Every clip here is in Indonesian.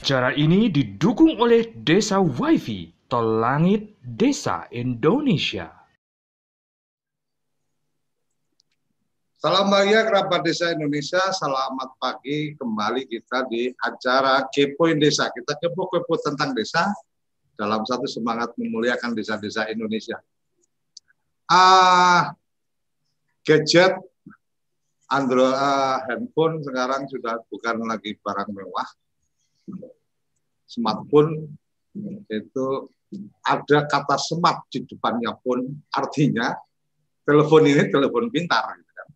Acara ini didukung oleh Desa WiFi Tol Langit Desa Indonesia. Salam bahagia kerabat desa Indonesia, selamat pagi kembali kita di acara Kepoin Desa. Kita kepo-kepo tentang desa dalam satu semangat memuliakan desa-desa Indonesia. Ah, gadget Android uh, handphone sekarang sudah bukan lagi barang mewah, smartphone itu ada kata smart di depannya pun artinya telepon ini telepon pintar. Gitu kan.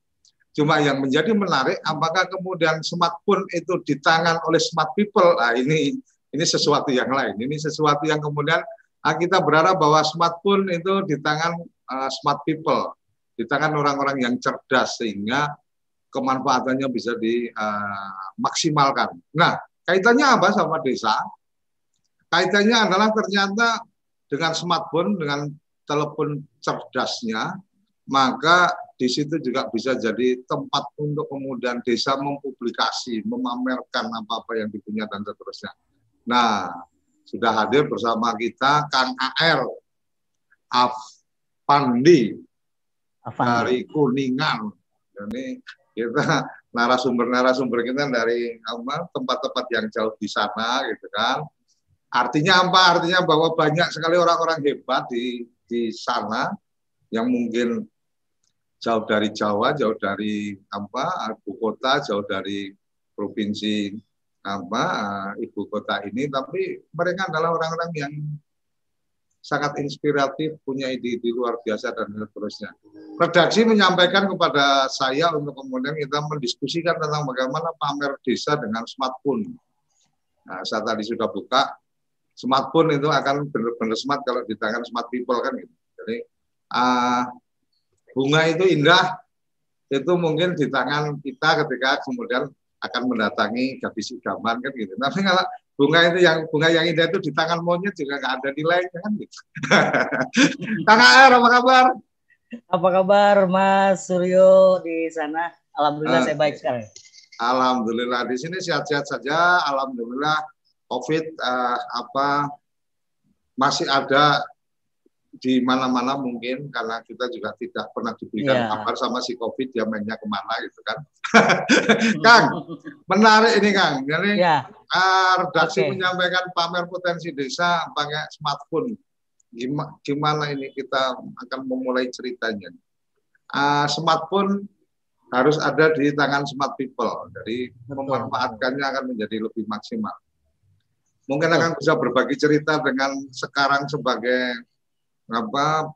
Cuma yang menjadi menarik apakah kemudian smartphone itu di tangan oleh smart people? Nah, ini ini sesuatu yang lain. Ini sesuatu yang kemudian ah, kita berharap bahwa smartphone itu di tangan uh, smart people, di tangan orang-orang yang cerdas sehingga kemanfaatannya bisa dimaksimalkan. Uh, nah, kaitannya apa sama desa? Kaitannya adalah ternyata dengan smartphone, dengan telepon cerdasnya, maka di situ juga bisa jadi tempat untuk kemudian desa mempublikasi, memamerkan apa-apa yang dipunya dan seterusnya. Nah, sudah hadir bersama kita Kang AR Afandi dari Kuningan. Jadi kita narasumber-narasumber kita dari tempat-tempat yang jauh di sana gitu kan Artinya apa? Artinya bahwa banyak sekali orang-orang hebat di di sana yang mungkin jauh dari Jawa, jauh dari apa ibu kota, jauh dari provinsi apa ibu kota ini, tapi mereka adalah orang-orang yang sangat inspiratif, punya ide-ide luar biasa dan seterusnya. Redaksi menyampaikan kepada saya untuk kemudian kita mendiskusikan tentang bagaimana pamer desa dengan smartphone. Nah, saya tadi sudah buka smartphone itu akan benar-benar smart kalau di tangan smart people kan gitu. Jadi uh, bunga itu indah itu mungkin di tangan kita ketika kemudian akan mendatangi gadis idaman kan gitu. Tapi kalau bunga itu yang bunga yang indah itu di tangan monyet juga nggak ada nilainya kan gitu. Kang Air apa kabar? Apa kabar Mas Suryo di sana? Alhamdulillah uh, saya baik sekali. Alhamdulillah di sini sehat-sehat saja. Alhamdulillah COVID uh, apa masih ada di mana-mana mungkin karena kita juga tidak pernah diberikan yeah. kabar sama si COVID dia mainnya ke mana gitu kan. Kang, menarik ini Kang. Jadi yeah. uh, redaksi okay. menyampaikan pamer potensi desa pakai smartphone. Gimana, gimana ini kita akan memulai ceritanya? Uh, smartphone harus ada di tangan smart people. Jadi memanfaatkannya akan menjadi lebih maksimal. Mungkin akan bisa berbagi cerita dengan sekarang sebagai apa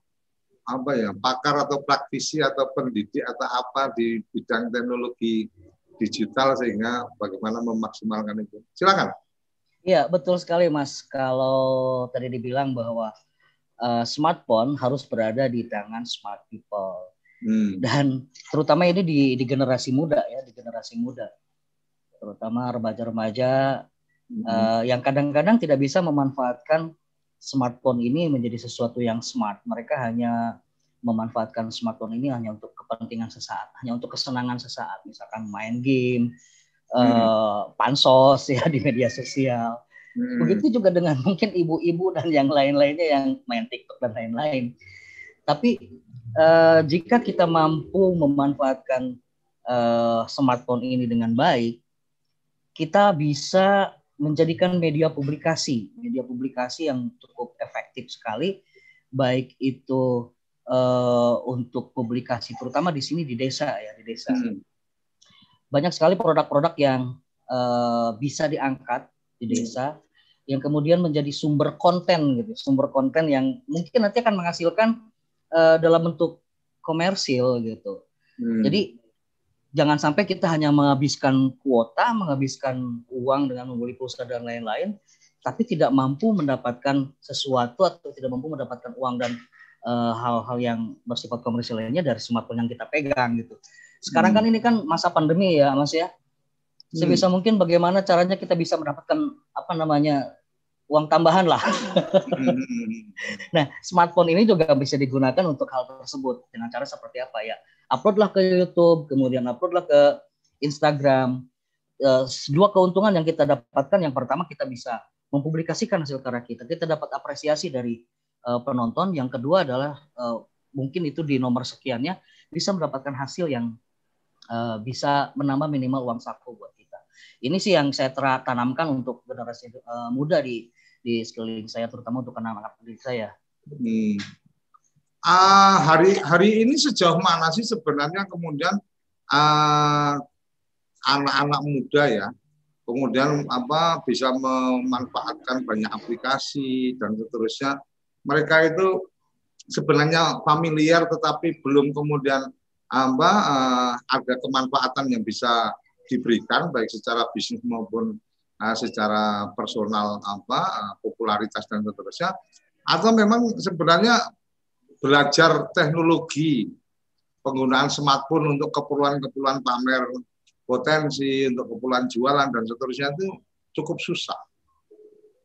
apa ya pakar atau praktisi atau pendidik atau apa di bidang teknologi digital sehingga bagaimana memaksimalkan itu. Silakan. Iya betul sekali Mas. Kalau tadi dibilang bahwa uh, smartphone harus berada di tangan smart people hmm. dan terutama ini di, di generasi muda ya di generasi muda terutama remaja-remaja uh, yang kadang-kadang tidak bisa memanfaatkan smartphone ini menjadi sesuatu yang smart. Mereka hanya memanfaatkan smartphone ini hanya untuk kepentingan sesaat, hanya untuk kesenangan sesaat, misalkan main game, hmm. uh, pansos ya di media sosial. Hmm. Begitu juga dengan mungkin ibu-ibu dan yang lain-lainnya yang main TikTok dan lain-lain. Tapi uh, jika kita mampu memanfaatkan uh, smartphone ini dengan baik, kita bisa menjadikan media publikasi, media publikasi yang cukup efektif sekali, baik itu uh, untuk publikasi, terutama di sini di desa ya di desa. Hmm. Banyak sekali produk-produk yang uh, bisa diangkat di hmm. desa, hmm. yang kemudian menjadi sumber konten gitu, sumber konten yang mungkin nanti akan menghasilkan uh, dalam bentuk komersil gitu. Hmm. Jadi jangan sampai kita hanya menghabiskan kuota, menghabiskan uang dengan membeli pulsa dan lain-lain, tapi tidak mampu mendapatkan sesuatu atau tidak mampu mendapatkan uang dan eh, hal-hal uh, yang bersifat komersial lainnya dari smartphone yang kita pegang gitu. Sekarang kan hmm. kan ini kan masa pandemi ya, Mas ya. Sebisa hmm. mungkin bagaimana caranya kita bisa mendapatkan apa namanya uang tambahan lah. Hmm. nah, smartphone ini juga bisa digunakan untuk hal tersebut dengan cara seperti apa ya? Uploadlah ke YouTube, kemudian uploadlah ke Instagram. Uh, dua keuntungan yang kita dapatkan, yang pertama kita bisa mempublikasikan hasil karya kita, kita dapat apresiasi dari uh, penonton. Yang kedua adalah uh, mungkin itu di nomor sekiannya bisa mendapatkan hasil yang bisa menambah minimal uang saku buat kita. Ini sih yang saya tanamkan untuk generasi muda di di sekeliling saya terutama untuk anak-anak saya. Hmm. Uh, hari hari ini sejauh mana sih sebenarnya kemudian anak anak-anak muda ya kemudian apa bisa memanfaatkan banyak aplikasi dan seterusnya. Mereka itu sebenarnya familiar tetapi belum kemudian apa uh, ada kemanfaatan yang bisa diberikan baik secara bisnis maupun uh, secara personal apa uh, popularitas dan seterusnya. Atau memang sebenarnya belajar teknologi penggunaan smartphone untuk keperluan-keperluan pamer potensi untuk keperluan jualan dan seterusnya itu cukup susah.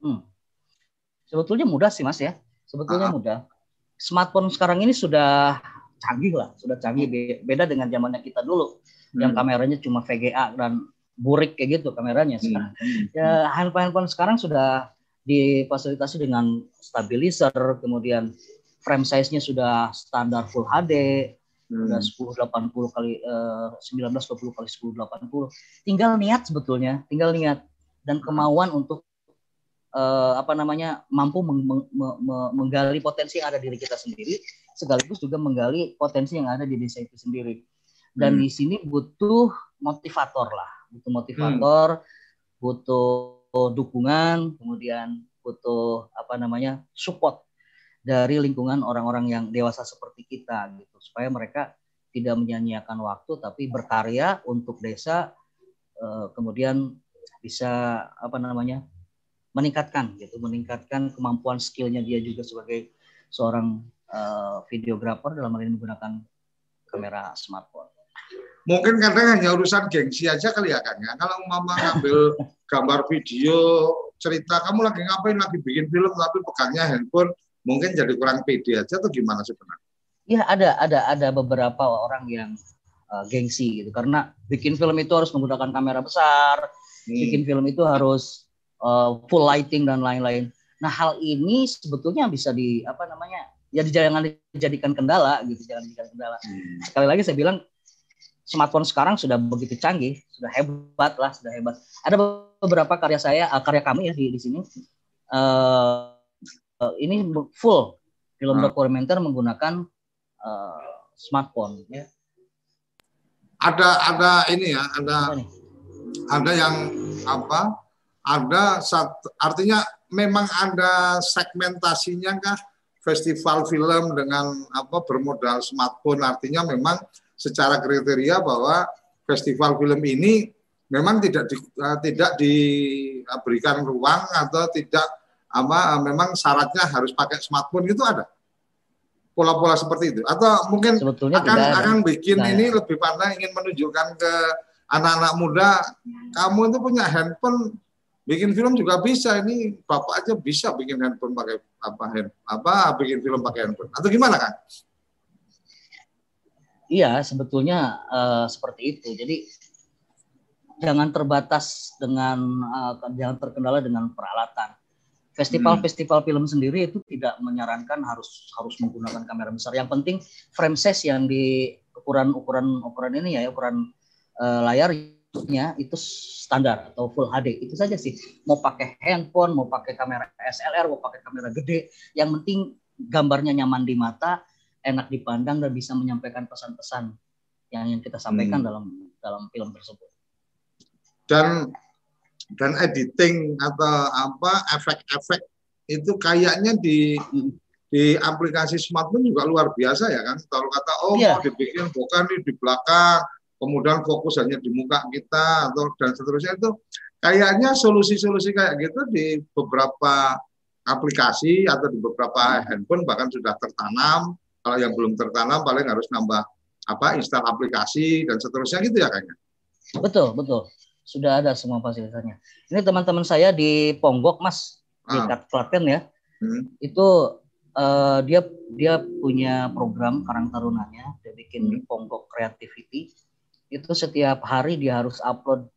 Hmm. Sebetulnya mudah sih mas ya, sebetulnya uh mudah. Smartphone sekarang ini sudah canggih lah, sudah canggih beda dengan zamannya kita dulu hmm. yang kameranya cuma VGA dan burik kayak gitu kameranya hmm. sekarang. Hmm. Ya handphone-handphone sekarang sudah difasilitasi dengan stabilizer, kemudian frame size-nya sudah standar Full HD, hmm. sudah 1080 kali eh, 1920 kali 1080. Tinggal niat sebetulnya, tinggal niat dan kemauan untuk eh, apa namanya mampu meng, meng, meng, menggali potensi yang ada di diri kita sendiri, sekaligus juga menggali potensi yang ada di desa itu sendiri. Dan hmm. di sini butuh motivator lah butuh motivator, hmm. butuh dukungan, kemudian butuh apa namanya support dari lingkungan orang-orang yang dewasa seperti kita gitu. Supaya mereka tidak menyanyiakan waktu tapi berkarya untuk desa eh, kemudian bisa apa namanya meningkatkan gitu. Meningkatkan kemampuan skillnya dia juga sebagai seorang uh, videografer dalam hal ini menggunakan kamera smartphone. Mungkin kadang hanya urusan gengsi aja kali ya kan ya. Kalau mama ngambil gambar video cerita kamu lagi ngapain? Lagi bikin film tapi pegangnya handphone mungkin jadi kurang pede aja atau gimana sebenarnya? Iya ada ada ada beberapa orang yang uh, gengsi gitu karena bikin film itu harus menggunakan kamera besar, hmm. bikin film itu harus uh, full lighting dan lain-lain. Nah hal ini sebetulnya bisa di apa namanya ya jangan dijadikan kendala gitu jangan dijadikan kendala. Hmm. Sekali lagi saya bilang smartphone sekarang sudah begitu canggih, sudah hebat lah, sudah hebat. Ada beberapa karya saya, uh, karya kami ya di, di sini. Uh, uh, ini full film hmm. dokumenter menggunakan uh, smartphone. Ya. Ada ada ini ya, ada ada yang apa? Ada satu, artinya memang ada segmentasinya kah? Festival film dengan apa bermodal smartphone artinya memang secara kriteria bahwa festival film ini memang tidak di, uh, tidak diberikan ruang atau tidak apa uh, memang syaratnya harus pakai smartphone itu ada? Pola-pola seperti itu. Atau mungkin Sebetulnya akan tidak akan bikin nah, ini lebih pada ingin menunjukkan ke anak-anak muda kamu itu punya handphone bikin film juga bisa ini bapak aja bisa bikin handphone pakai apa hand, apa bikin film pakai handphone. Atau gimana kan Iya, sebetulnya uh, seperti itu. Jadi jangan terbatas dengan uh, jangan terkendala dengan peralatan. Festival-festival hmm. film sendiri itu tidak menyarankan harus harus menggunakan kamera besar. Yang penting frame size yang di ukuran ukuran ukuran ini ya ukuran uh, layarnya itu standar atau full HD itu saja sih. Mau pakai handphone, mau pakai kamera SLR, mau pakai kamera gede, yang penting gambarnya nyaman di mata, enak dipandang dan bisa menyampaikan pesan-pesan yang yang kita sampaikan hmm. dalam dalam film tersebut. Dan dan editing atau apa efek-efek itu kayaknya di hmm. di aplikasi smartphone juga luar biasa ya kan. Kalau kata oh yeah. mau dibikin bukan di di belakang, kemudian fokus hanya di muka kita atau dan seterusnya itu kayaknya solusi-solusi kayak gitu di beberapa aplikasi atau di beberapa handphone bahkan sudah tertanam kalau yang belum tertanam paling harus nambah apa install aplikasi dan seterusnya gitu ya kayaknya. Betul, betul. Sudah ada semua fasilitasnya. Ini teman-teman saya di Ponggok, Mas. di ah. Klaten ya. Hmm. Itu uh, dia dia punya program Karang Tarunanya, dia bikin hmm. Ponggok Creativity. Itu setiap hari dia harus upload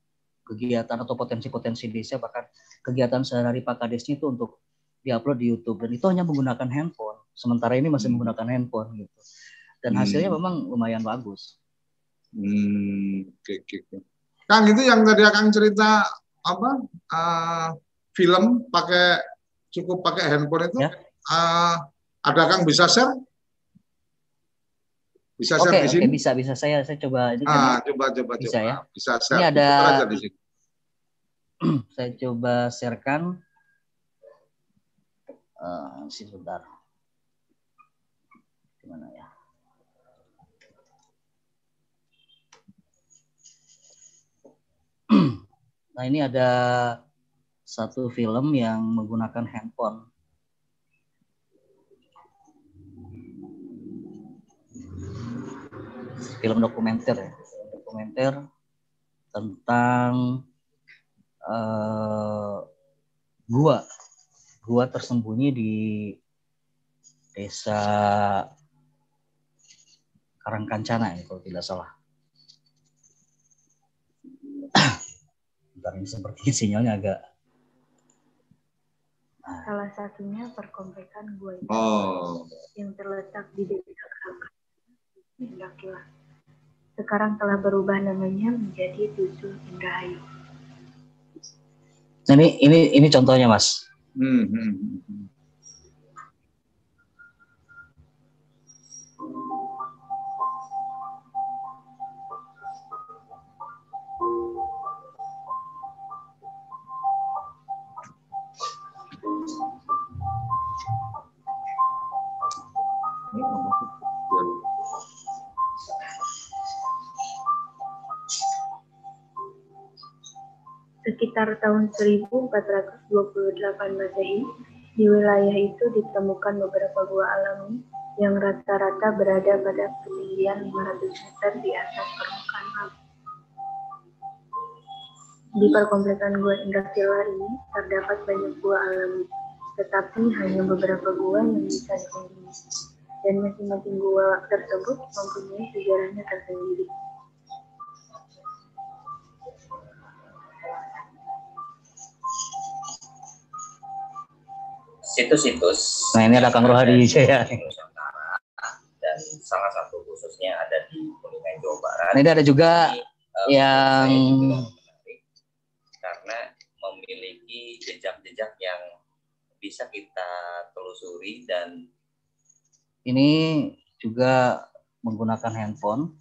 kegiatan atau potensi-potensi desa bahkan kegiatan sehari-hari Pak Kadesnya itu untuk diupload di YouTube dan itu hanya menggunakan handphone. Sementara ini masih hmm. menggunakan handphone gitu. Dan hasilnya hmm. memang lumayan bagus. Hmm, oke, okay, oke. Okay. Kang itu yang tadi akan cerita apa? Uh, film pakai cukup pakai handphone itu. Ya. Uh, ada Kang bisa share? Bisa share di sini? Oke, bisa bisa saya saya coba ini ah, kan coba coba bisa coba. ya. Bisa share. Ini ada di sini. saya coba sharekan uh, sebentar. Gimana ya? Nah ini ada satu film yang menggunakan handphone. Film dokumenter ya, dokumenter tentang uh, gua, gua tersembunyi di desa Karangkancana ya kalau tidak salah. Bentar ini seperti sinyalnya agak Salah satunya perkomplekan Gua oh. yang terletak di desa Indrakilah. Sekarang telah berubah namanya menjadi Dusun Indrahayu. Nah, ini ini ini contohnya mas. Hmm, hmm, hmm. Sekitar tahun 1428 Masehi, di wilayah itu ditemukan beberapa gua alami yang rata-rata berada pada ketinggian 500 meter di atas permukaan laut. Di perkomplekan gua Indrasila ini terdapat banyak gua alami, tetapi hanya beberapa gua yang bisa dikunjungi, dan masing-masing gua tersebut mempunyai sejarahnya tersendiri. Situs-situs. Nah ini ada Kang Rohadi ya. Dan salah satu khususnya ada di Kuningan Jawa Barat. Nah, ini ada juga ini, um, yang karena memiliki jejak-jejak yang bisa kita telusuri dan ini juga menggunakan handphone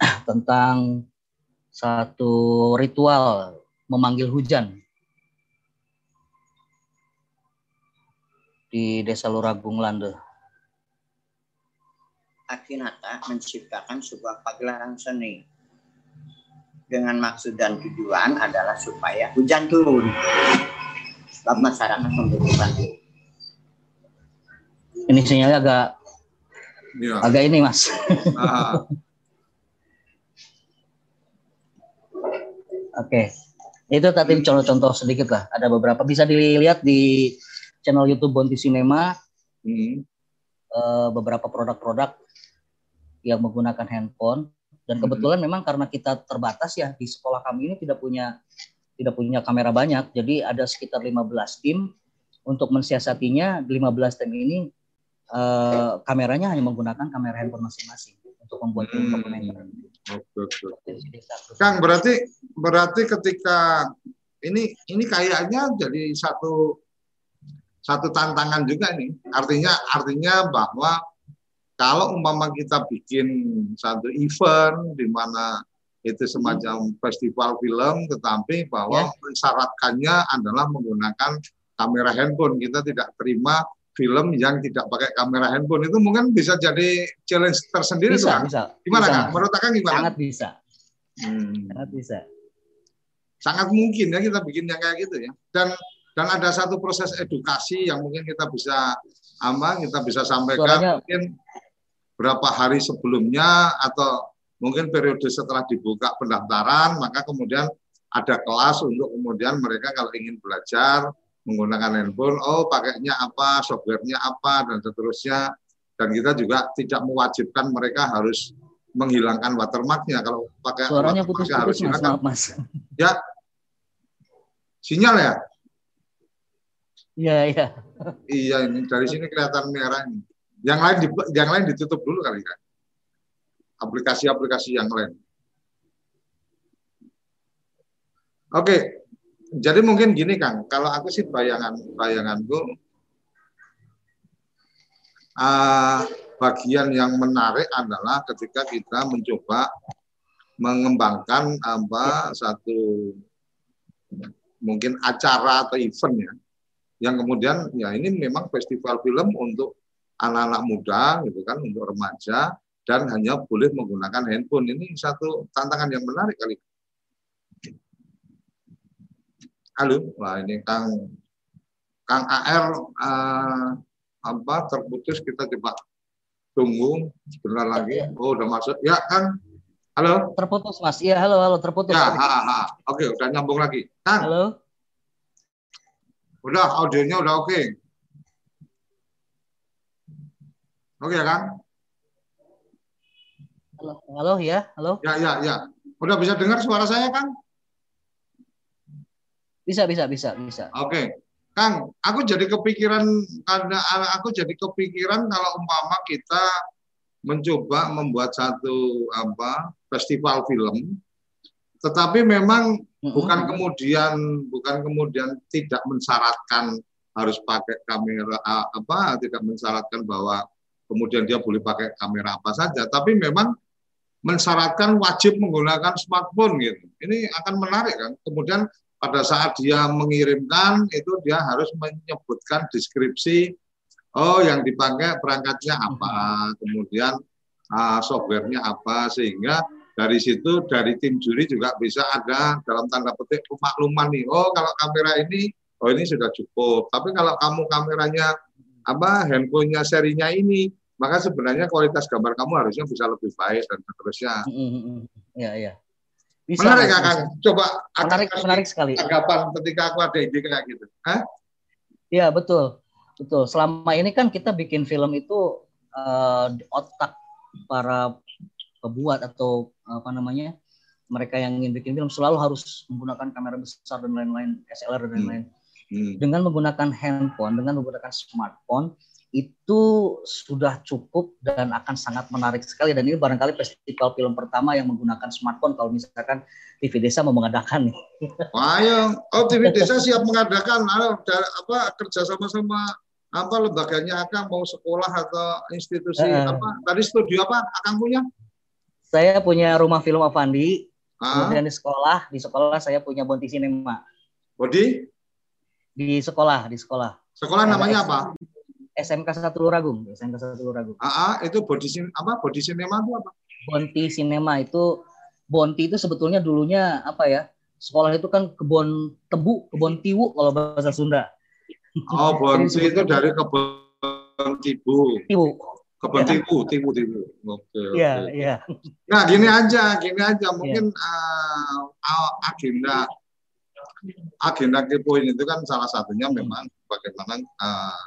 tentang satu ritual memanggil hujan di Desa Luragung Lande. Akinata menciptakan sebuah pagelaran seni dengan maksud dan tujuan adalah supaya hujan turun sebab masyarakat membutuhkan ini sinyalnya agak ya. agak ini mas ah. oke okay. itu tadi contoh-contoh sedikit lah ada beberapa bisa dilihat di channel YouTube Bonti Cinema hmm. uh, beberapa produk-produk yang menggunakan handphone dan hmm. kebetulan hmm. memang karena kita terbatas ya di sekolah kami ini tidak punya tidak punya kamera banyak jadi ada sekitar 15 tim untuk mensiasatinya 15 tim ini uh, kameranya hanya menggunakan kamera handphone masing-masing untuk membuat hmm. dokumenter. Kang berarti berarti ketika ini ini kayaknya jadi satu satu tantangan juga nih. Artinya artinya bahwa kalau umpama kita bikin satu event di mana itu semacam hmm. festival film, tetapi bahwa ya. mensyaratkannya adalah menggunakan kamera handphone. Kita tidak terima film yang tidak pakai kamera handphone itu mungkin bisa jadi challenge tersendiri bisa, kan? bisa. Gimana bisa. kan? Menurut Kang gimana? Sangat bisa. Hmm. Sangat bisa. Sangat mungkin ya kita bikin yang kayak gitu ya. Dan dan ada satu proses edukasi yang mungkin kita bisa aman kita bisa sampaikan Suaranya... mungkin berapa hari sebelumnya atau mungkin periode setelah dibuka pendaftaran maka kemudian ada kelas untuk kemudian mereka kalau ingin belajar menggunakan handphone, oh pakainya apa, softwarenya apa dan seterusnya. Dan kita juga tidak mewajibkan mereka harus menghilangkan watermarknya kalau pakai suaranya putus-putus mas, maaf mas. Ya, sinyal ya. Iya iya. Iya ini dari sini kelihatan merah ini. Yang lain di, yang lain ditutup dulu kali kan. Aplikasi-aplikasi yang lain. Oke, jadi mungkin gini Kang, kalau aku sih bayangan bayanganku uh, bagian yang menarik adalah ketika kita mencoba mengembangkan apa satu mungkin acara atau event ya yang kemudian ya ini memang festival film untuk anak-anak muda gitu kan untuk remaja dan hanya boleh menggunakan handphone ini satu tantangan yang menarik kali Halo, wah ini Kang Kang AR uh, eh, apa terputus kita coba tunggu sebentar lagi. Oh udah masuk ya Kang. Halo. Terputus Mas. Iya halo halo terputus. Ya, ha, ha. Oke udah nyambung lagi. Kang. Halo. Udah audionya udah oke. Oke ya Kang. Halo halo ya halo. Ya ya ya. Udah bisa dengar suara saya Kang? Bisa, bisa, bisa, bisa. Oke. Okay. Kang, aku jadi kepikiran karena aku jadi kepikiran kalau umpama kita mencoba membuat satu apa festival film, tetapi memang bukan kemudian bukan kemudian tidak mensyaratkan harus pakai kamera apa, tidak mensyaratkan bahwa kemudian dia boleh pakai kamera apa saja, tapi memang mensyaratkan wajib menggunakan smartphone gitu. Ini akan menarik kan. Kemudian pada saat dia mengirimkan itu dia harus menyebutkan deskripsi oh yang dipakai perangkatnya apa kemudian uh, softwarenya apa sehingga dari situ dari tim juri juga bisa ada dalam tanda petik pemakluman nih oh kalau kamera ini oh ini sudah cukup tapi kalau kamu kameranya apa handphonenya serinya ini maka sebenarnya kualitas gambar kamu harusnya bisa lebih baik dan seterusnya. Iya iya. Bisa, menarik kan? Coba menarik, menarik sekali. Tanggapan ketika aku ada ide kayak gitu. Iya betul, betul. Selama ini kan kita bikin film itu uh, di otak para pembuat atau apa namanya mereka yang ingin bikin film selalu harus menggunakan kamera besar dan lain-lain, SLR dan hmm. lain-lain. Hmm. Hmm. Dengan menggunakan handphone, dengan menggunakan smartphone, itu sudah cukup dan akan sangat menarik sekali dan ini barangkali festival film pertama yang menggunakan smartphone kalau misalkan TV Desa mau mengadakan nih. Yang oh TV Desa siap mengadakan apa kerja sama-sama apa lembaganya akan mau sekolah atau institusi uh, apa tadi studio apa akan punya? Saya punya rumah film Avandi. Uh. Kemudian di sekolah, di sekolah saya punya Bonti Cinema. Bodi? Di sekolah, di sekolah. Sekolah namanya apa? SMK Satu Luragung, SMK Satu Luragung. Ah, ah, itu sin apa? Body cinema itu apa? Bonti Cinema itu Bonti itu sebetulnya dulunya apa ya? Sekolah itu kan kebun tebu, kebun tiwu kalau bahasa Sunda. Oh, Bonti itu dari kebun tibu. Tiwu. Kebun ya. tiwu, tiwu, tiwu. Oke. Iya, iya. Nah, gini aja, gini aja. Mungkin ya. uh, agenda agenda kepoin itu kan salah satunya memang bagaimana uh,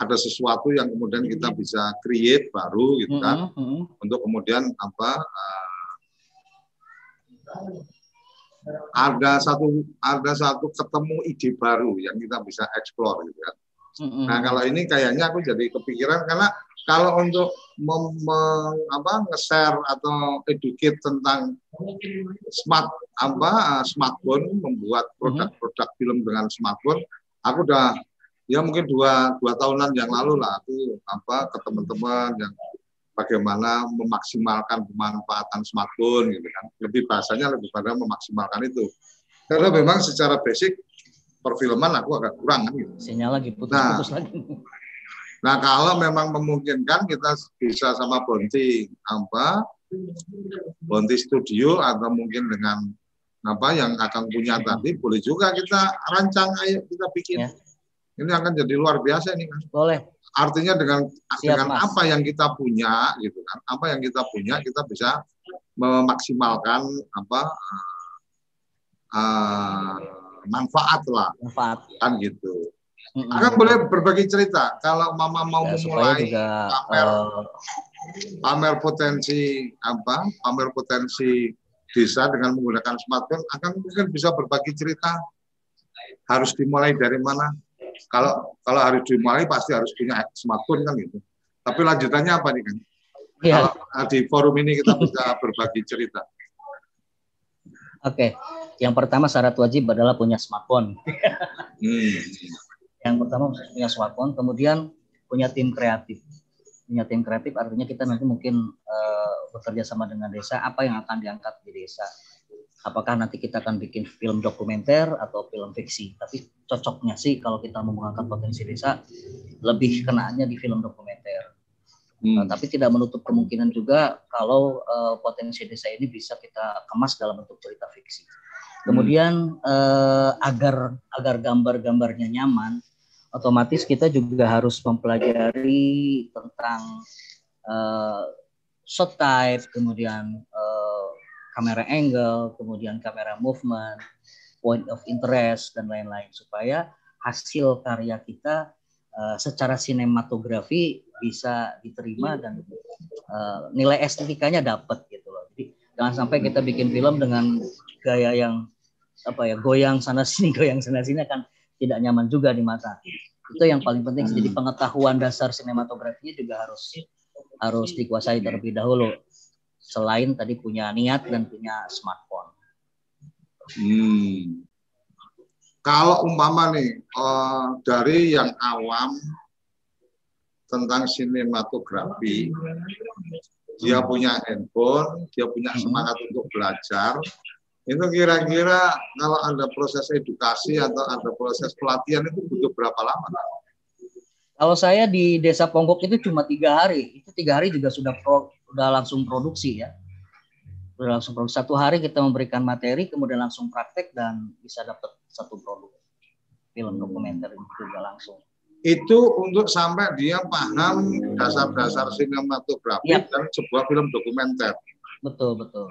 ada sesuatu yang kemudian kita bisa create baru gitu kan mm -hmm. untuk kemudian apa uh, ada satu ada satu ketemu ide baru yang kita bisa explore gitu kan. Mm -hmm. Nah kalau ini kayaknya aku jadi kepikiran karena kalau untuk mem, apa nge-share atau educate tentang smart apa smartphone membuat produk-produk film dengan smartphone aku udah ya mungkin dua dua tahunan yang lalu lah aku apa ke teman-teman yang bagaimana memaksimalkan pemanfaatan smartphone gitu kan. Lebih bahasanya lebih pada memaksimalkan itu. Karena memang secara basic perfilman aku agak kurang kan gitu. sinyal lagi putus-putus nah, lagi nah kalau memang memungkinkan kita bisa sama Bonti apa Bonti Studio atau mungkin dengan apa yang akan punya tadi boleh juga kita rancang ayo kita bikin ya ini akan jadi luar biasa ini kan. Boleh. Artinya dengan Siap, dengan mas. apa yang kita punya gitu kan, apa yang kita punya kita bisa memaksimalkan apa uh, manfaat lah, manfaat kan gitu. Mm-hmm. Akan boleh berbagi cerita kalau Mama mau ya, memulai juga, pamer uh, pamer potensi apa? Pamer potensi desa dengan menggunakan smartphone akan mungkin bisa berbagi cerita harus dimulai dari mana kalau kalau harus dimulai pasti harus punya smartphone kan gitu tapi lanjutannya apa nih kan ya. kalau di forum ini kita bisa berbagi cerita oke yang pertama syarat wajib adalah punya smartphone hmm yang pertama punya smartphone, kemudian punya tim kreatif. Punya tim kreatif artinya kita nanti mungkin uh, bekerja sama dengan desa, apa yang akan diangkat di desa. Apakah nanti kita akan bikin film dokumenter atau film fiksi. Tapi cocoknya sih kalau kita mau mengangkat potensi desa, lebih kenaannya di film dokumenter. Hmm. Uh, tapi tidak menutup kemungkinan juga kalau uh, potensi desa ini bisa kita kemas dalam bentuk cerita fiksi. Kemudian hmm. uh, agar agar gambar-gambarnya nyaman, otomatis kita juga harus mempelajari tentang uh, shot type, kemudian uh, kamera angle, kemudian kamera movement, point of interest dan lain-lain supaya hasil karya kita uh, secara sinematografi bisa diterima dan uh, nilai estetikanya dapat gitu loh. Jadi jangan sampai kita bikin film dengan gaya yang apa ya goyang sana sini goyang sana sini kan tidak nyaman juga di mata. Itu yang paling penting. Jadi pengetahuan dasar sinematografinya juga harus harus dikuasai terlebih dahulu. Selain tadi punya niat dan punya smartphone. Hmm. Kalau umpama nih uh, dari yang awam tentang sinematografi, dia punya handphone, dia punya semangat untuk belajar, itu kira-kira kalau ada proses edukasi atau ada proses pelatihan itu butuh berapa lama? Kalau saya di Desa Ponggok itu cuma tiga hari, itu tiga hari juga sudah pro, sudah langsung produksi ya, sudah langsung produksi. Satu hari kita memberikan materi, kemudian langsung praktek dan bisa dapat satu produk film dokumenter juga langsung. Itu untuk sampai dia paham dasar-dasar sinematografi ya. dan sebuah film dokumenter. Betul betul.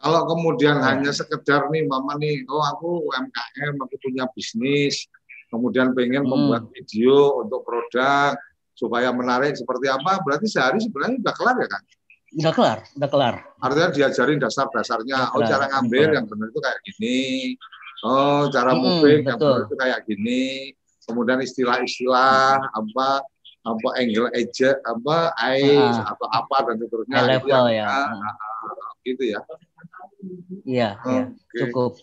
Kalau kemudian ya. hanya sekedar nih mama nih, oh aku UMKM, aku punya bisnis, kemudian pengen hmm. membuat video untuk produk supaya menarik seperti apa, berarti sehari sebenarnya udah kelar ya kan? Udah kelar, udah kelar. Artinya diajarin dasar-dasarnya, oh cara ngambil yang benar itu kayak gini, oh cara hmm, moving yang benar itu kayak gini, kemudian istilah-istilah apa apa angle edge apa eyes nah. atau apa dan seterusnya High level ya, ya. Nah, gitu ya Iya, iya, okay. cukup.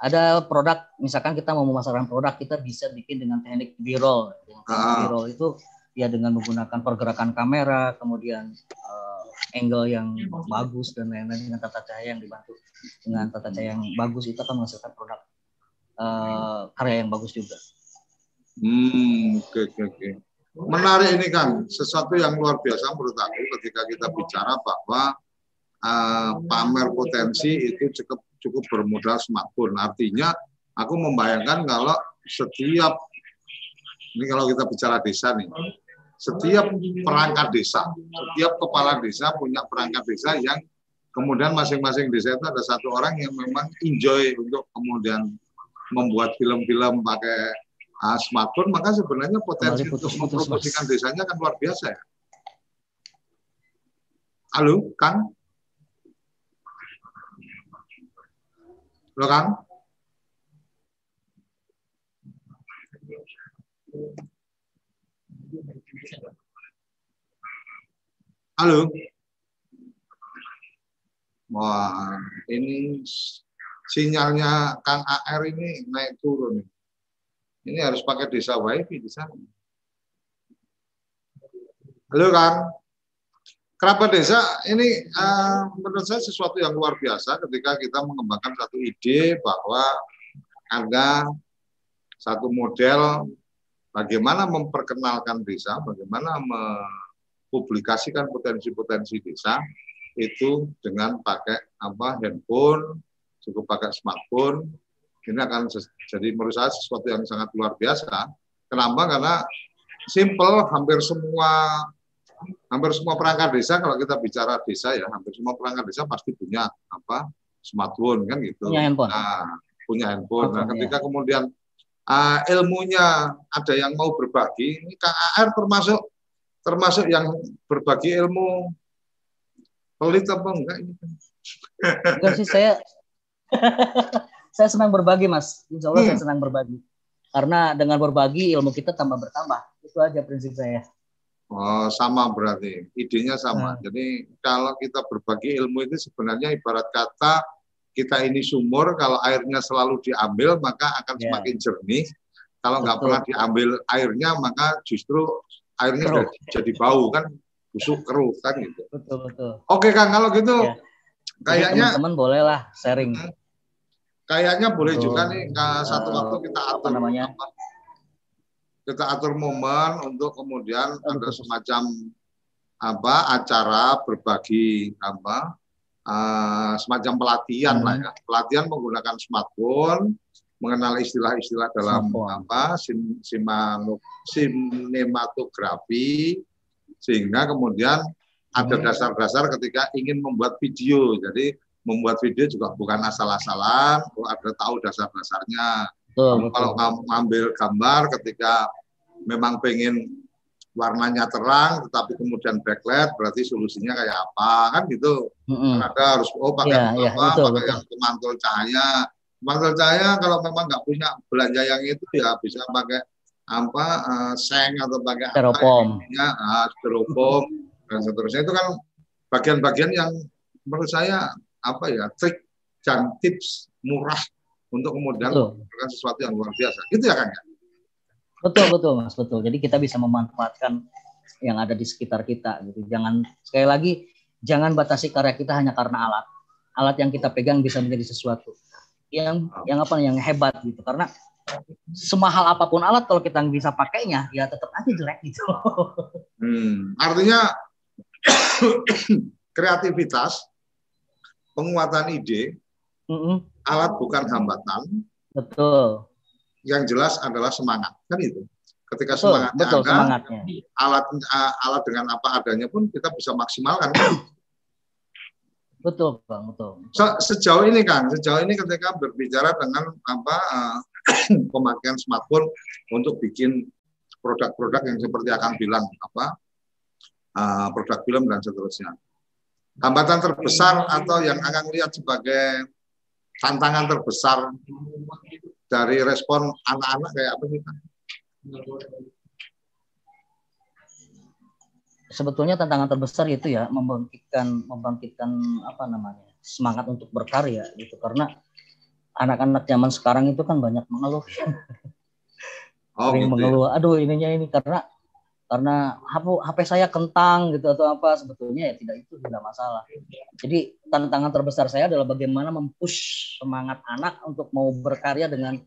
Ada produk, misalkan kita mau memasarkan produk, kita bisa bikin dengan teknik B-roll. Ah. B-roll itu ya dengan menggunakan pergerakan kamera, kemudian uh, angle yang bagus dan lain-lain dengan tata cahaya yang dibantu dengan tata cahaya yang bagus itu akan menghasilkan produk uh, karya yang bagus juga. Hmm, oke okay, oke okay, oke. Okay. Menarik ini kan, sesuatu yang luar biasa menurut aku ketika kita bicara bahwa uh, pamer potensi itu cukup cukup bermodal smartphone. Artinya aku membayangkan kalau setiap ini kalau kita bicara desa nih, setiap perangkat desa, setiap kepala desa punya perangkat desa yang kemudian masing-masing desa itu ada satu orang yang memang enjoy untuk kemudian membuat film-film pakai uh, smartphone, maka sebenarnya potensi untuk mempromosikan desanya kan luar biasa ya. Halo, Kang? Halo Kang? Halo. Wah, ini sinyalnya Kang AR ini naik turun. Ini harus pakai desa wifi di sana. Halo Kang kerabat desa ini uh, menurut saya sesuatu yang luar biasa ketika kita mengembangkan satu ide bahwa ada satu model bagaimana memperkenalkan desa, bagaimana mempublikasikan potensi-potensi desa itu dengan pakai apa handphone, cukup pakai smartphone. Ini akan jadi menurut saya sesuatu yang sangat luar biasa. Kenapa? Karena simple, hampir semua hampir semua perangkat desa kalau kita bicara desa ya hampir semua perangkat desa pasti punya apa smartphone kan gitu. Punya handphone. Nah, punya handphone. Nah, ketika ya. kemudian uh, ilmunya ada yang mau berbagi, ini Kang AR termasuk termasuk yang berbagi ilmu pelit apa enggak ini? Enggak sih saya saya senang berbagi mas, insya Allah hmm. saya senang berbagi. Karena dengan berbagi ilmu kita tambah bertambah. Itu aja prinsip saya. Oh, sama berarti. Idenya sama. Hmm. Jadi kalau kita berbagi ilmu itu sebenarnya ibarat kata kita ini sumur, kalau airnya selalu diambil maka akan yeah. semakin jernih. Kalau nggak pernah diambil airnya maka justru airnya jadi, jadi bau kan, busuk keruh kan gitu. Betul betul. Oke Kang, kalau gitu yeah. kayaknya teman-teman bolehlah sharing. Kayaknya boleh betul. juga nih satu waktu kita atur apa namanya. Kita atur momen untuk kemudian ada semacam apa acara berbagi apa uh, semacam pelatihan hmm. lah ya. Pelatihan menggunakan smartphone, mengenal istilah-istilah dalam smartphone. apa sim, sinematografi sehingga kemudian ada hmm. dasar-dasar ketika ingin membuat video. Jadi membuat video juga bukan asal-asalan, ada tahu dasar-dasarnya. Kalau ngambil gambar ketika memang pengen warnanya terang tetapi kemudian backlight berarti solusinya kayak apa? Kan gitu. Mm-hmm. ada harus oh pakai yeah, apa yeah, betul, pakai betul. yang pemantul cahaya. Pemantul cahaya kalau memang nggak punya belanja yang itu ya bisa pakai apa uh, seng atau pakai styrofoam. ya uh, styrofoam dan seterusnya. Itu kan bagian-bagian yang menurut saya apa ya trik dan tips murah untuk kemudian melakukan sesuatu yang luar biasa. Gitu ya kan ya Betul betul mas betul. Jadi kita bisa memanfaatkan yang ada di sekitar kita gitu. Jangan sekali lagi jangan batasi karya kita hanya karena alat. Alat yang kita pegang bisa menjadi sesuatu yang yang apa yang hebat gitu. Karena semahal apa pun alat kalau kita nggak bisa pakainya ya tetap aja jelek gitu. Hmm, artinya kreativitas, penguatan ide, mm -hmm. alat bukan hambatan. Betul yang jelas adalah semangat kan itu ketika betul, semangatnya betul, ada semangatnya. alat alat dengan apa adanya pun kita bisa maksimalkan kan? betul bang betul Se sejauh ini kan sejauh ini ketika berbicara dengan apa uh, pemakaian smartphone untuk bikin produk-produk yang seperti akan bilang apa uh, produk film dan seterusnya hambatan terbesar atau yang akan lihat sebagai tantangan terbesar dari respon anak-anak kayak apa sih Sebetulnya tantangan terbesar itu ya membangkitkan membangkitkan apa namanya semangat untuk berkarya gitu karena anak-anak zaman sekarang itu kan banyak mengeluh. Oh, gitu ya. mengeluh, aduh ininya ini karena karena HP, HP saya kentang gitu atau apa sebetulnya ya tidak itu tidak masalah. Jadi tantangan terbesar saya adalah bagaimana mempush semangat anak untuk mau berkarya dengan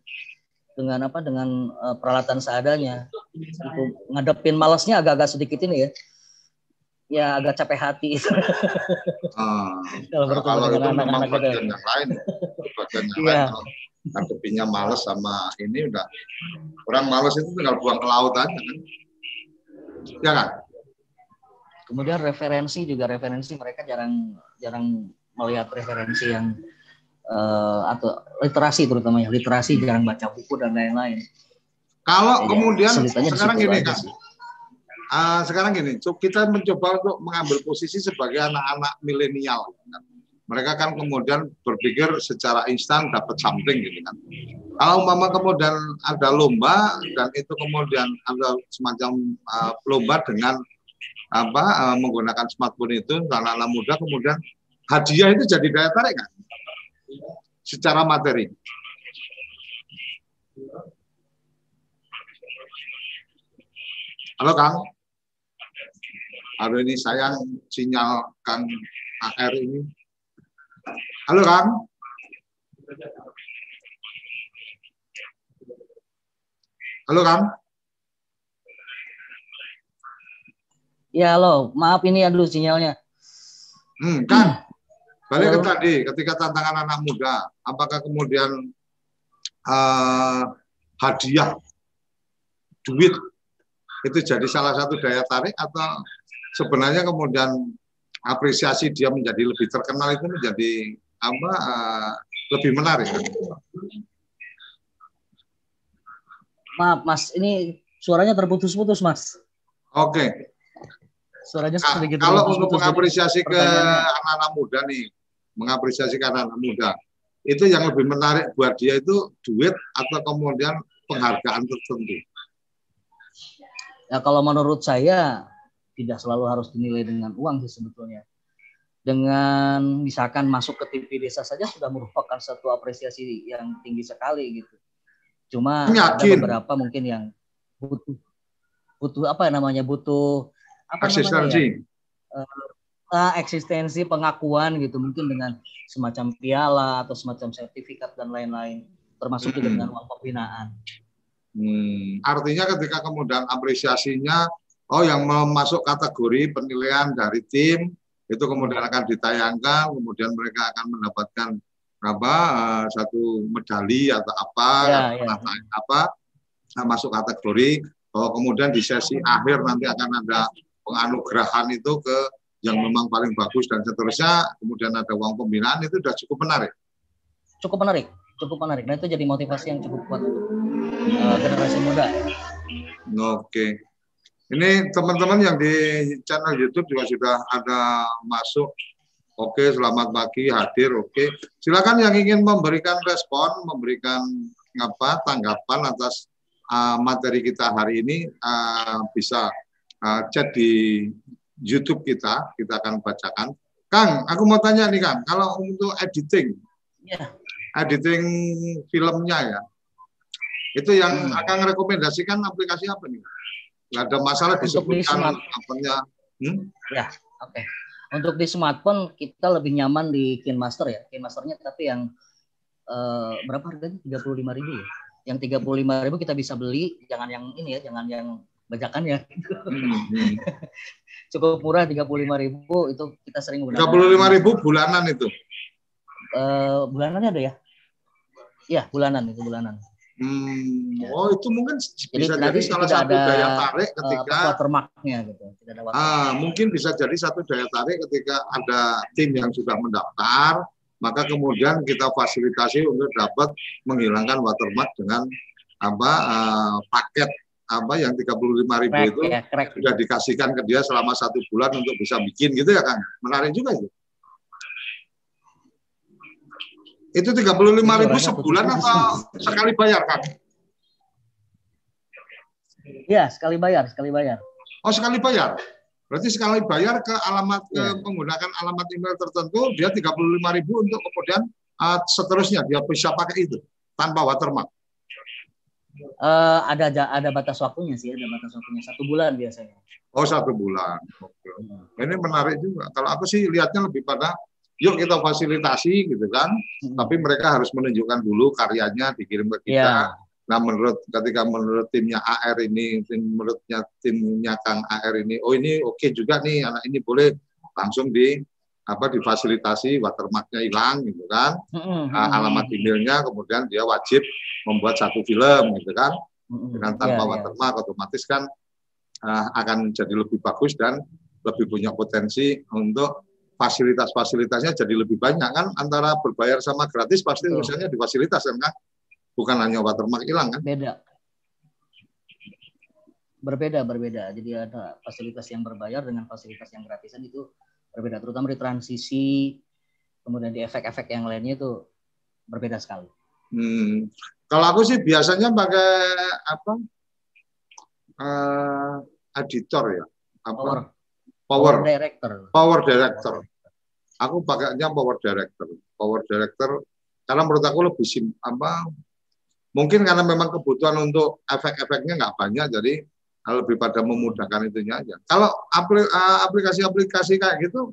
dengan apa dengan uh, peralatan seadanya. Itu ngadepin malasnya agak-agak sedikit ini ya. Ya agak capek hati itu. Ah, kalau bertemu dengan anak-anak itu. Yang lain, bagian yang lain ngadepinnya malas sama ini udah orang malas itu tinggal buang ke laut aja kan ya kan? Kemudian referensi juga referensi mereka jarang jarang melihat referensi yang uh, atau literasi terutama ya literasi jarang baca buku dan lain-lain. Kalau ya, kemudian sekarang gini kan, uh, sekarang gini, kita mencoba untuk mengambil posisi sebagai anak-anak milenial. Kan? Mereka kan kemudian berpikir secara instan dapat something gitu kan. Kalau mama kemudian ada lomba dan itu kemudian ada semacam uh, lomba dengan apa uh, menggunakan smartphone itu anak-anak muda kemudian hadiah itu jadi daya tarik kan secara materi. Halo Kang. Halo ini sayang sinyal Kang AR ini. Halo Kang. Halo Kang. Ya halo, maaf ini dulu sinyalnya. Hmm, kan. Balik ke tadi, ketika tantangan anak muda, apakah kemudian uh, hadiah duit itu jadi salah satu daya tarik atau sebenarnya kemudian apresiasi dia menjadi lebih terkenal itu menjadi apa uh, lebih menarik? Maaf, Mas, ini suaranya terputus-putus, Mas. Oke. Okay. Suaranya sedikit Kalau untuk mengapresiasi ke anak-anak muda nih, mengapresiasi ke anak-anak muda, itu yang lebih menarik buat dia itu duit atau kemudian penghargaan tertentu. Ya kalau menurut saya tidak selalu harus dinilai dengan uang sih sebetulnya. Dengan misalkan masuk ke TV desa saja sudah merupakan satu apresiasi yang tinggi sekali gitu. Cuma Yakin. ada beberapa mungkin yang butuh butuh apa namanya butuh apa eksistensi. Namanya, ya? uh, eksistensi pengakuan gitu mungkin dengan semacam piala atau semacam sertifikat dan lain-lain termasuk juga dengan uang pembinaan. Hmm, artinya ketika kemudian apresiasinya oh yang masuk kategori penilaian dari tim itu kemudian akan ditayangkan, kemudian mereka akan mendapatkan apa uh, satu medali atau apa ya, ya. apa uh, masuk kategori bahwa kemudian di sesi akhir nanti akan ada penganugerahan itu ke yang memang paling bagus dan seterusnya. Kemudian ada uang pembinaan itu sudah cukup menarik. Cukup menarik cukup menarik. Nah itu jadi motivasi yang cukup kuat untuk uh, generasi muda. Oke ini teman-teman yang di channel YouTube juga sudah ada masuk. Oke, selamat pagi, hadir. Oke, silakan yang ingin memberikan respon, memberikan apa tanggapan atas uh, materi kita hari ini uh, bisa uh, chat di YouTube kita, kita akan bacakan. Kang, aku mau tanya nih Kang, kalau untuk editing, yeah. editing filmnya ya, itu yang hmm. akan rekomendasikan aplikasi apa nih? Nggak ada masalah disebutkan apanya. Hmm? Ya, oke. Okay. Untuk di smartphone kita lebih nyaman di KineMaster ya. KineMasternya tapi yang uh, berapa harganya? Tiga puluh lima ribu ya. Yang tiga puluh lima ribu kita bisa beli, jangan yang ini ya, jangan yang bajakan ya. Hmm, hmm. Cukup murah tiga puluh lima ribu itu kita sering gunakan. Tiga puluh lima ribu bulanan itu? Uh, bulanannya ada ya? Iya bulanan itu bulanan. Hmm, ya. oh itu mungkin bisa jadi, jadi salah satu ada, daya tarik eh, ketika uh, watermarknya gitu. Tidak ada watermark. Ah, mungkin bisa jadi satu daya tarik ketika ada tim yang sudah mendaftar, maka kemudian kita fasilitasi untuk dapat menghilangkan watermark dengan apa uh, paket apa yang tiga puluh lima ribu itu ya, sudah dikasihkan ke dia selama satu bulan untuk bisa bikin gitu ya kan menarik juga itu Itu tiga puluh lima ribu sebulan atau sekali bayar kan? Iya, sekali bayar, sekali bayar. Oh, sekali bayar. Berarti sekali bayar ke alamat ya. ke menggunakan alamat email tertentu, dia tiga puluh lima ribu untuk kemudian uh, seterusnya dia bisa pakai itu tanpa watermark. Uh, ada ada batas waktunya sih, ada batas waktunya satu bulan biasanya. Oh satu bulan. Oke. Okay. Ini menarik juga. Kalau aku sih lihatnya lebih pada yuk kita fasilitasi gitu kan hmm. tapi mereka harus menunjukkan dulu karyanya dikirim ke kita yeah. nah menurut ketika menurut timnya AR ini tim menurutnya timnya Kang AR ini oh ini oke okay juga nih anak ini boleh langsung di apa difasilitasi watermarknya hilang gitu kan mm-hmm. nah, alamat emailnya kemudian dia wajib membuat satu film gitu kan mm-hmm. dengan tanpa yeah, watermark yeah. otomatis kan uh, akan jadi lebih bagus dan lebih punya potensi untuk fasilitas-fasilitasnya jadi lebih banyak kan antara berbayar sama gratis pasti misalnya di fasilitas kan? Kan bukan hanya watermark hilang kan? Beda. Berbeda berbeda. Jadi ada fasilitas yang berbayar dengan fasilitas yang gratisan itu berbeda terutama di transisi kemudian di efek-efek yang lainnya itu berbeda sekali. Hmm. kalau aku sih biasanya pakai apa uh, editor ya? Apa? Power. Power, power director. Power director. Aku pakainya power director. Power director karena menurut aku lebih sim, apa mungkin karena memang kebutuhan untuk efek-efeknya nggak banyak jadi lebih pada memudahkan itunya aja. Kalau aplikasi-aplikasi kayak gitu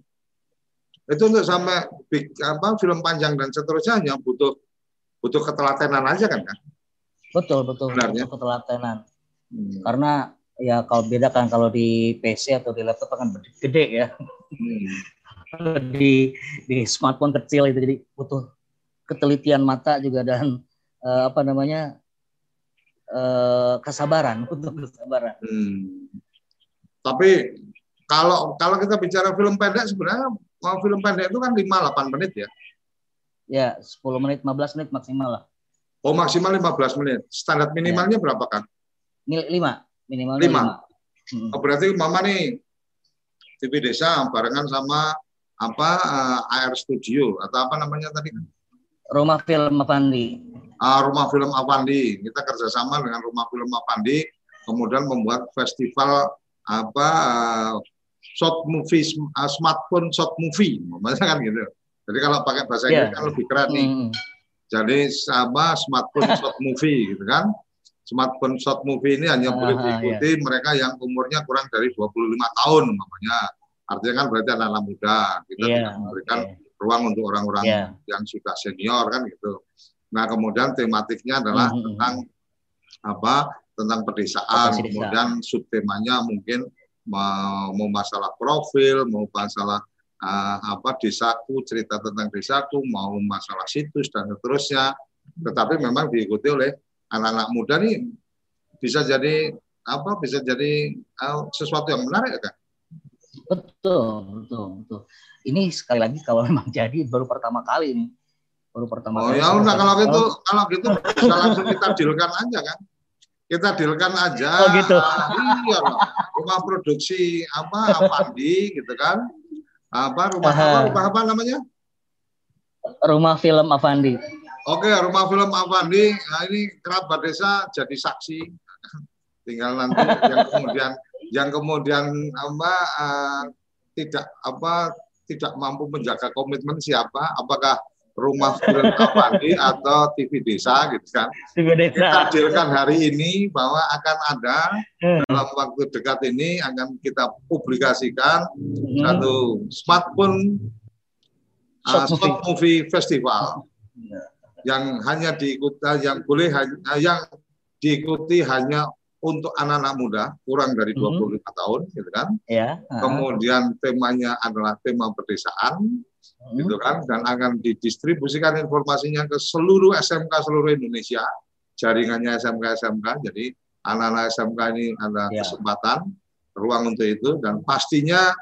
itu untuk sampai big, apa film panjang dan seterusnya hanya butuh butuh ketelatenan aja kan kan? Betul betul, Benarnya. betul ketelatenan. Hmm. Karena ya kalau beda kan kalau di PC atau di laptop kan gede ya. Hmm. Di di smartphone kecil itu jadi butuh ketelitian mata juga dan uh, apa namanya uh, kesabaran untuk kesabaran. Hmm. Tapi kalau kalau kita bicara film pendek sebenarnya mau film pendek itu kan 5 8 menit ya. Ya, 10 menit, 15 menit maksimal lah. Oh, maksimal 15 menit. Standar minimalnya ya. berapa kan? lima minimal lima. lima. Hmm. Oh, berarti mama nih TV desa barengan sama apa uh, eh, AR Studio atau apa namanya tadi? Rumah Film Avandi. Uh, Rumah Film Avandi. Kita kerjasama dengan Rumah Film Avandi, kemudian membuat festival apa uh, short movie, uh, smartphone short movie, maksudnya kan gitu. Jadi kalau pakai bahasa yeah. Inggris kan lebih keren nih. Hmm. Jadi sama smartphone short movie gitu kan. Smartphone short movie ini hanya boleh diikuti yeah. mereka yang umurnya kurang dari 25 tahun namanya Artinya kan berarti anak-anak muda. Kita yeah, tidak memberikan okay. ruang untuk orang-orang yeah. yang sudah senior kan gitu. Nah kemudian tematiknya adalah mm -hmm. tentang apa? Tentang pedesaan. Kemudian subtemanya mungkin mau, mau masalah profil, mau masalah uh, apa desaku, cerita tentang desaku, mau masalah situs dan seterusnya. Tetapi memang diikuti oleh anak-anak muda nih bisa jadi apa? Bisa jadi uh, sesuatu yang menarik kan? Betul, betul, betul. Ini sekali lagi kalau memang jadi baru pertama kali nih. Baru pertama oh, kali. Oh ya udah kalau gitu kalau gitu bisa langsung kita dealkan aja kan. Kita dealkan aja. Oh gitu. iya Rumah produksi apa Avandi gitu kan. Apa rumah apa, rumah apa namanya? Rumah film Avandi. Oke, rumah film Avandi. Nah, ini kerabat desa jadi saksi. Tinggal nanti yang kemudian yang kemudian apa uh, tidak apa tidak mampu menjaga komitmen siapa apakah rumah film Avandi atau TV Desa gitu kan. TV Desa. Kita hadirkan hari ini bahwa akan ada hmm. dalam waktu dekat ini akan kita publikasikan hmm. satu smartphone uh, short movie festival ya. yang hanya diikuti yang boleh yang diikuti hanya untuk anak-anak muda kurang dari 25 mm -hmm. tahun gitu kan. Ya. Uh. Kemudian temanya adalah tema pedesaan mm. gitu kan dan akan didistribusikan informasinya ke seluruh SMK seluruh Indonesia, jaringannya SMK-SMK. Jadi anak-anak SMK ini ada yeah. kesempatan ruang untuk itu dan pastinya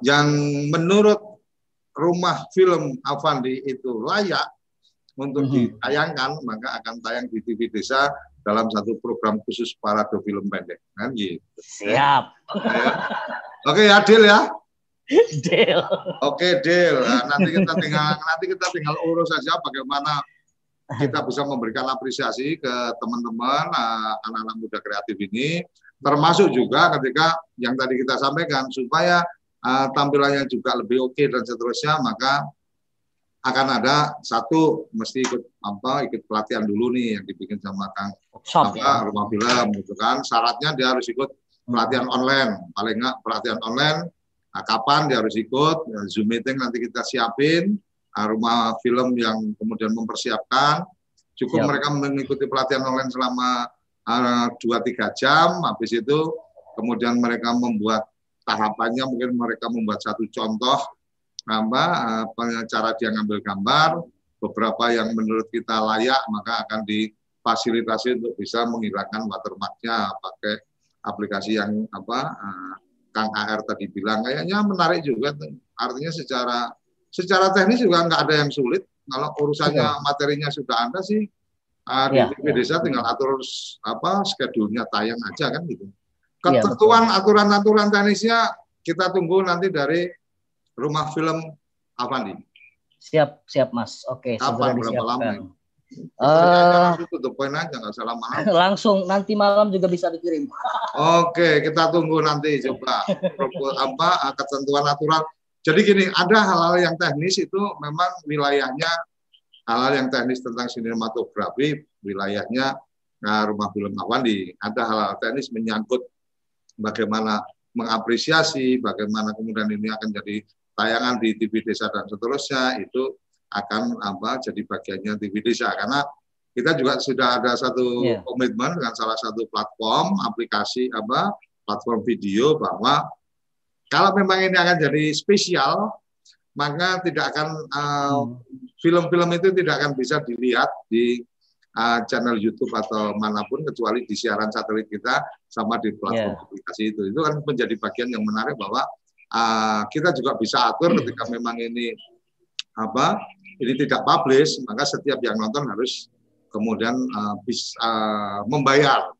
yang menurut rumah film Avandi itu layak untuk mm -hmm. ditayangkan maka akan tayang di TV Desa dalam satu program khusus para film pendek kan gitu. Siap. Ya. Oke ya Deal ya. Deal. Oke Deal. Nah, nanti kita tinggal nanti kita tinggal urus saja bagaimana kita bisa memberikan apresiasi ke teman-teman uh, anak-anak muda kreatif ini termasuk juga ketika yang tadi kita sampaikan supaya uh, tampilannya juga lebih oke okay dan seterusnya maka akan ada satu mesti ikut apa ikut pelatihan dulu nih yang dibikin sama Kang Shop, apa ya? rumah film gitu kan. Syaratnya dia harus ikut pelatihan online. Paling nggak pelatihan online nah, kapan dia harus ikut ya, zoom meeting nanti kita siapin nah, rumah film yang kemudian mempersiapkan. Cukup Siap. mereka mengikuti pelatihan online selama ah, dua uh, tiga jam. Habis itu kemudian mereka membuat tahapannya mungkin mereka membuat satu contoh apa cara dia ngambil gambar beberapa yang menurut kita layak maka akan difasilitasi untuk bisa menghilangkan watermarknya. Pakai aplikasi yang apa uh, Kang AR tadi bilang. Kayaknya menarik juga artinya secara secara teknis juga nggak ada yang sulit. Kalau urusannya materinya sudah ada sih uh, di ya, TV Desa tinggal atur apa schedule-nya tayang aja kan gitu. Iya, Ketentuan aturan-aturan teknisnya kita tunggu nanti dari rumah film Avandi. Siap, siap Mas. Oke, Kapan, berapa lama? Uh, poin aja nggak salah malam. Langsung nanti malam juga bisa dikirim. Oke, kita tunggu nanti coba apa ketentuan aturan. Jadi gini, ada hal-hal yang teknis itu memang wilayahnya hal-hal yang teknis tentang sinematografi wilayahnya nah, rumah film Avandi. Ada hal-hal teknis menyangkut bagaimana mengapresiasi, bagaimana kemudian ini akan jadi tayangan di TV desa dan seterusnya itu akan apa jadi bagiannya TV desa karena kita juga sudah ada satu yeah. komitmen dengan salah satu platform aplikasi apa platform video bahwa kalau memang ini akan jadi spesial maka tidak akan uh, film-film itu tidak akan bisa dilihat di uh, channel YouTube atau mana pun kecuali di siaran satelit kita sama di platform yeah. aplikasi itu itu kan menjadi bagian yang menarik bahwa uh, kita juga bisa atur ketika memang ini apa ini tidak publish maka setiap yang nonton harus kemudian uh, bisa uh, membayar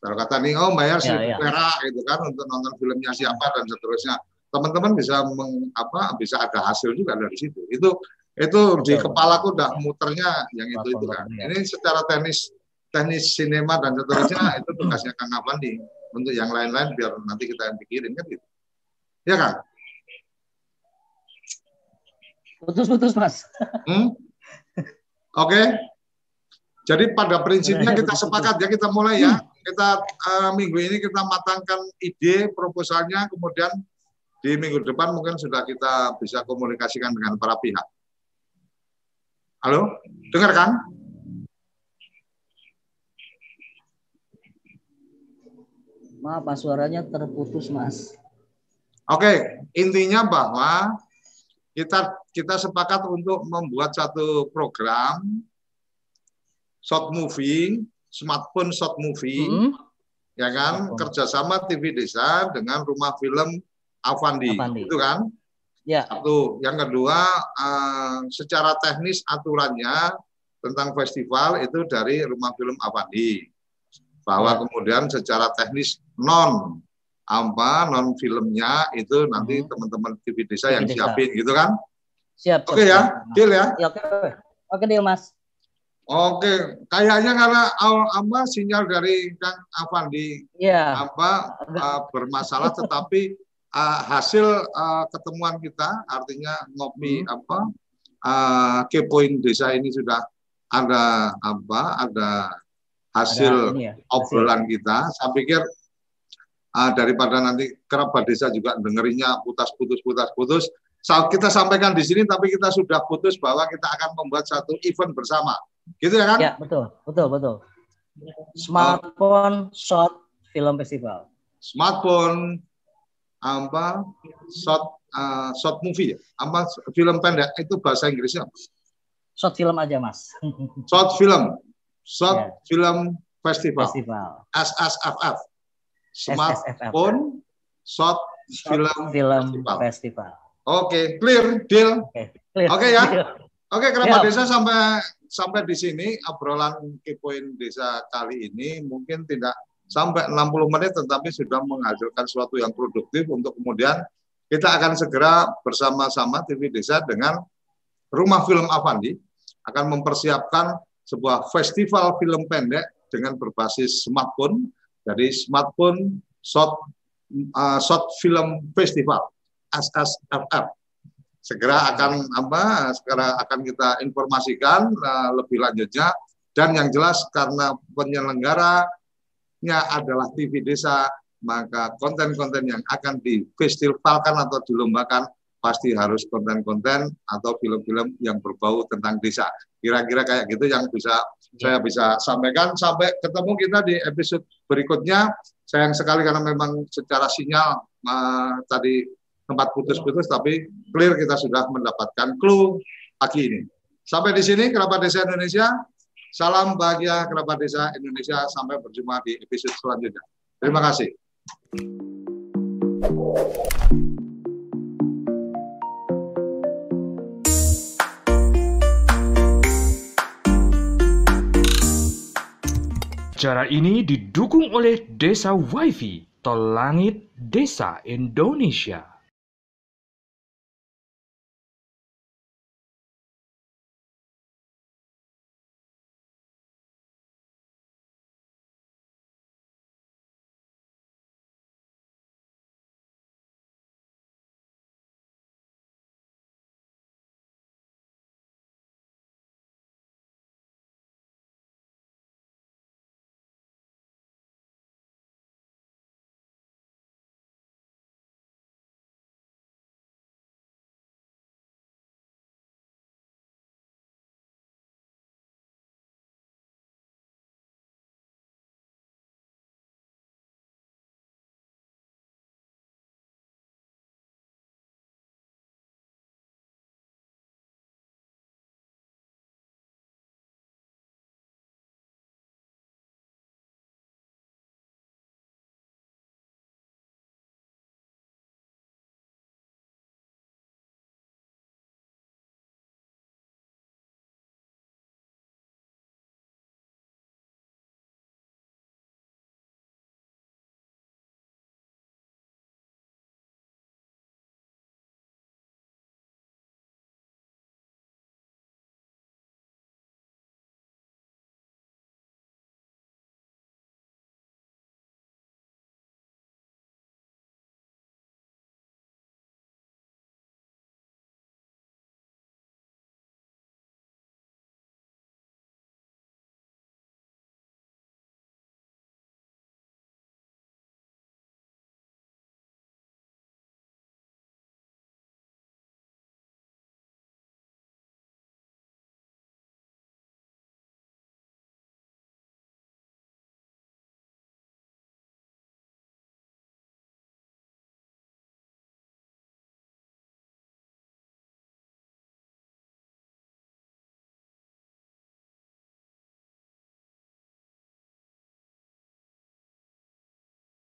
Kalau kata nih, oh bayar ya, ya. perak gitu kan untuk nonton filmnya siapa dan seterusnya. Teman-teman bisa meng, apa bisa ada hasil juga dari situ. Itu itu Betul. di kepalaku udah muternya yang itu itu kan. Ya. Ini secara teknis teknis sinema dan seterusnya itu tugasnya Kang Avandi. Untuk yang lain-lain biar nanti kita yang pikirin kan gitu. Ya kan? Putus-putus mas. Hmm? Oke. Okay. Jadi pada prinsipnya kita sepakat ya kita mulai ya. Kita uh, minggu ini kita matangkan ide proposalnya, kemudian di minggu depan mungkin sudah kita bisa komunikasikan dengan para pihak. Halo, dengar kan? Maaf, suaranya terputus, Mas. Oke, intinya bahwa kita kita sepakat untuk membuat satu program short movie, smartphone short movie, mm -hmm. ya kan, kerjasama TV Desa dengan rumah film Avandi, Avandi. itu kan? Ya. Satu, yang kedua, uh, secara teknis aturannya tentang festival itu dari rumah film Avandi, bahwa ya. kemudian secara teknis non apa non filmnya itu nanti hmm. teman-teman TV Desa yang desa. siapin gitu kan? Siap. Oke okay, ya, deal ya. ya oke, okay. oke deal mas. Oke, kayaknya karena apa sinyal dari Kang Avandi ya. apa uh, bermasalah, tetapi uh, hasil uh, ketemuan kita, artinya ngopi hmm. apa uh, kepoin desa ini sudah ada apa, ada hasil ada ya, obrolan hasil. kita. Saya pikir uh, daripada nanti kerabat desa juga dengerinya putus-putus, putus-putus. Kita sampaikan di sini, tapi kita sudah putus bahwa kita akan membuat satu event bersama Gitu ya kan? Ya, betul. Betul, betul. Smartphone Short Film Festival. Smartphone apa short uh, short movie ya? Apa film pendek itu bahasa Inggrisnya? Short film aja, Mas. short film. Short yeah. film festival. Festival. SSFF. Smartphone short, short film, film festival. festival. Oke, okay, clear, deal. Oke okay, okay, ya. Oke, okay, kerabat desa sampai sampai di sini obrolan Kepoin Desa kali ini mungkin tidak sampai 60 menit tetapi sudah menghasilkan sesuatu yang produktif untuk kemudian kita akan segera bersama-sama TV Desa dengan Rumah Film Avandi akan mempersiapkan sebuah festival film pendek dengan berbasis smartphone jadi smartphone short uh, short film festival SSFF segera akan apa segera akan kita informasikan uh, lebih lanjutnya. Dan yang jelas karena penyelenggaranya adalah TV Desa maka konten-konten yang akan difestivalkan atau dilombakan pasti harus konten-konten atau film-film yang berbau tentang desa. Kira-kira kayak gitu yang bisa saya bisa sampaikan. Sampai ketemu kita di episode berikutnya. Sayang sekali karena memang secara sinyal uh, tadi tempat putus-putus tapi clear kita sudah mendapatkan clue pagi ini. Sampai di sini kerabat desa Indonesia. Salam bahagia kerabat desa Indonesia. Sampai berjumpa di episode selanjutnya. Terima kasih. Cara ini didukung oleh Desa WiFi, Tol Langit Desa Indonesia.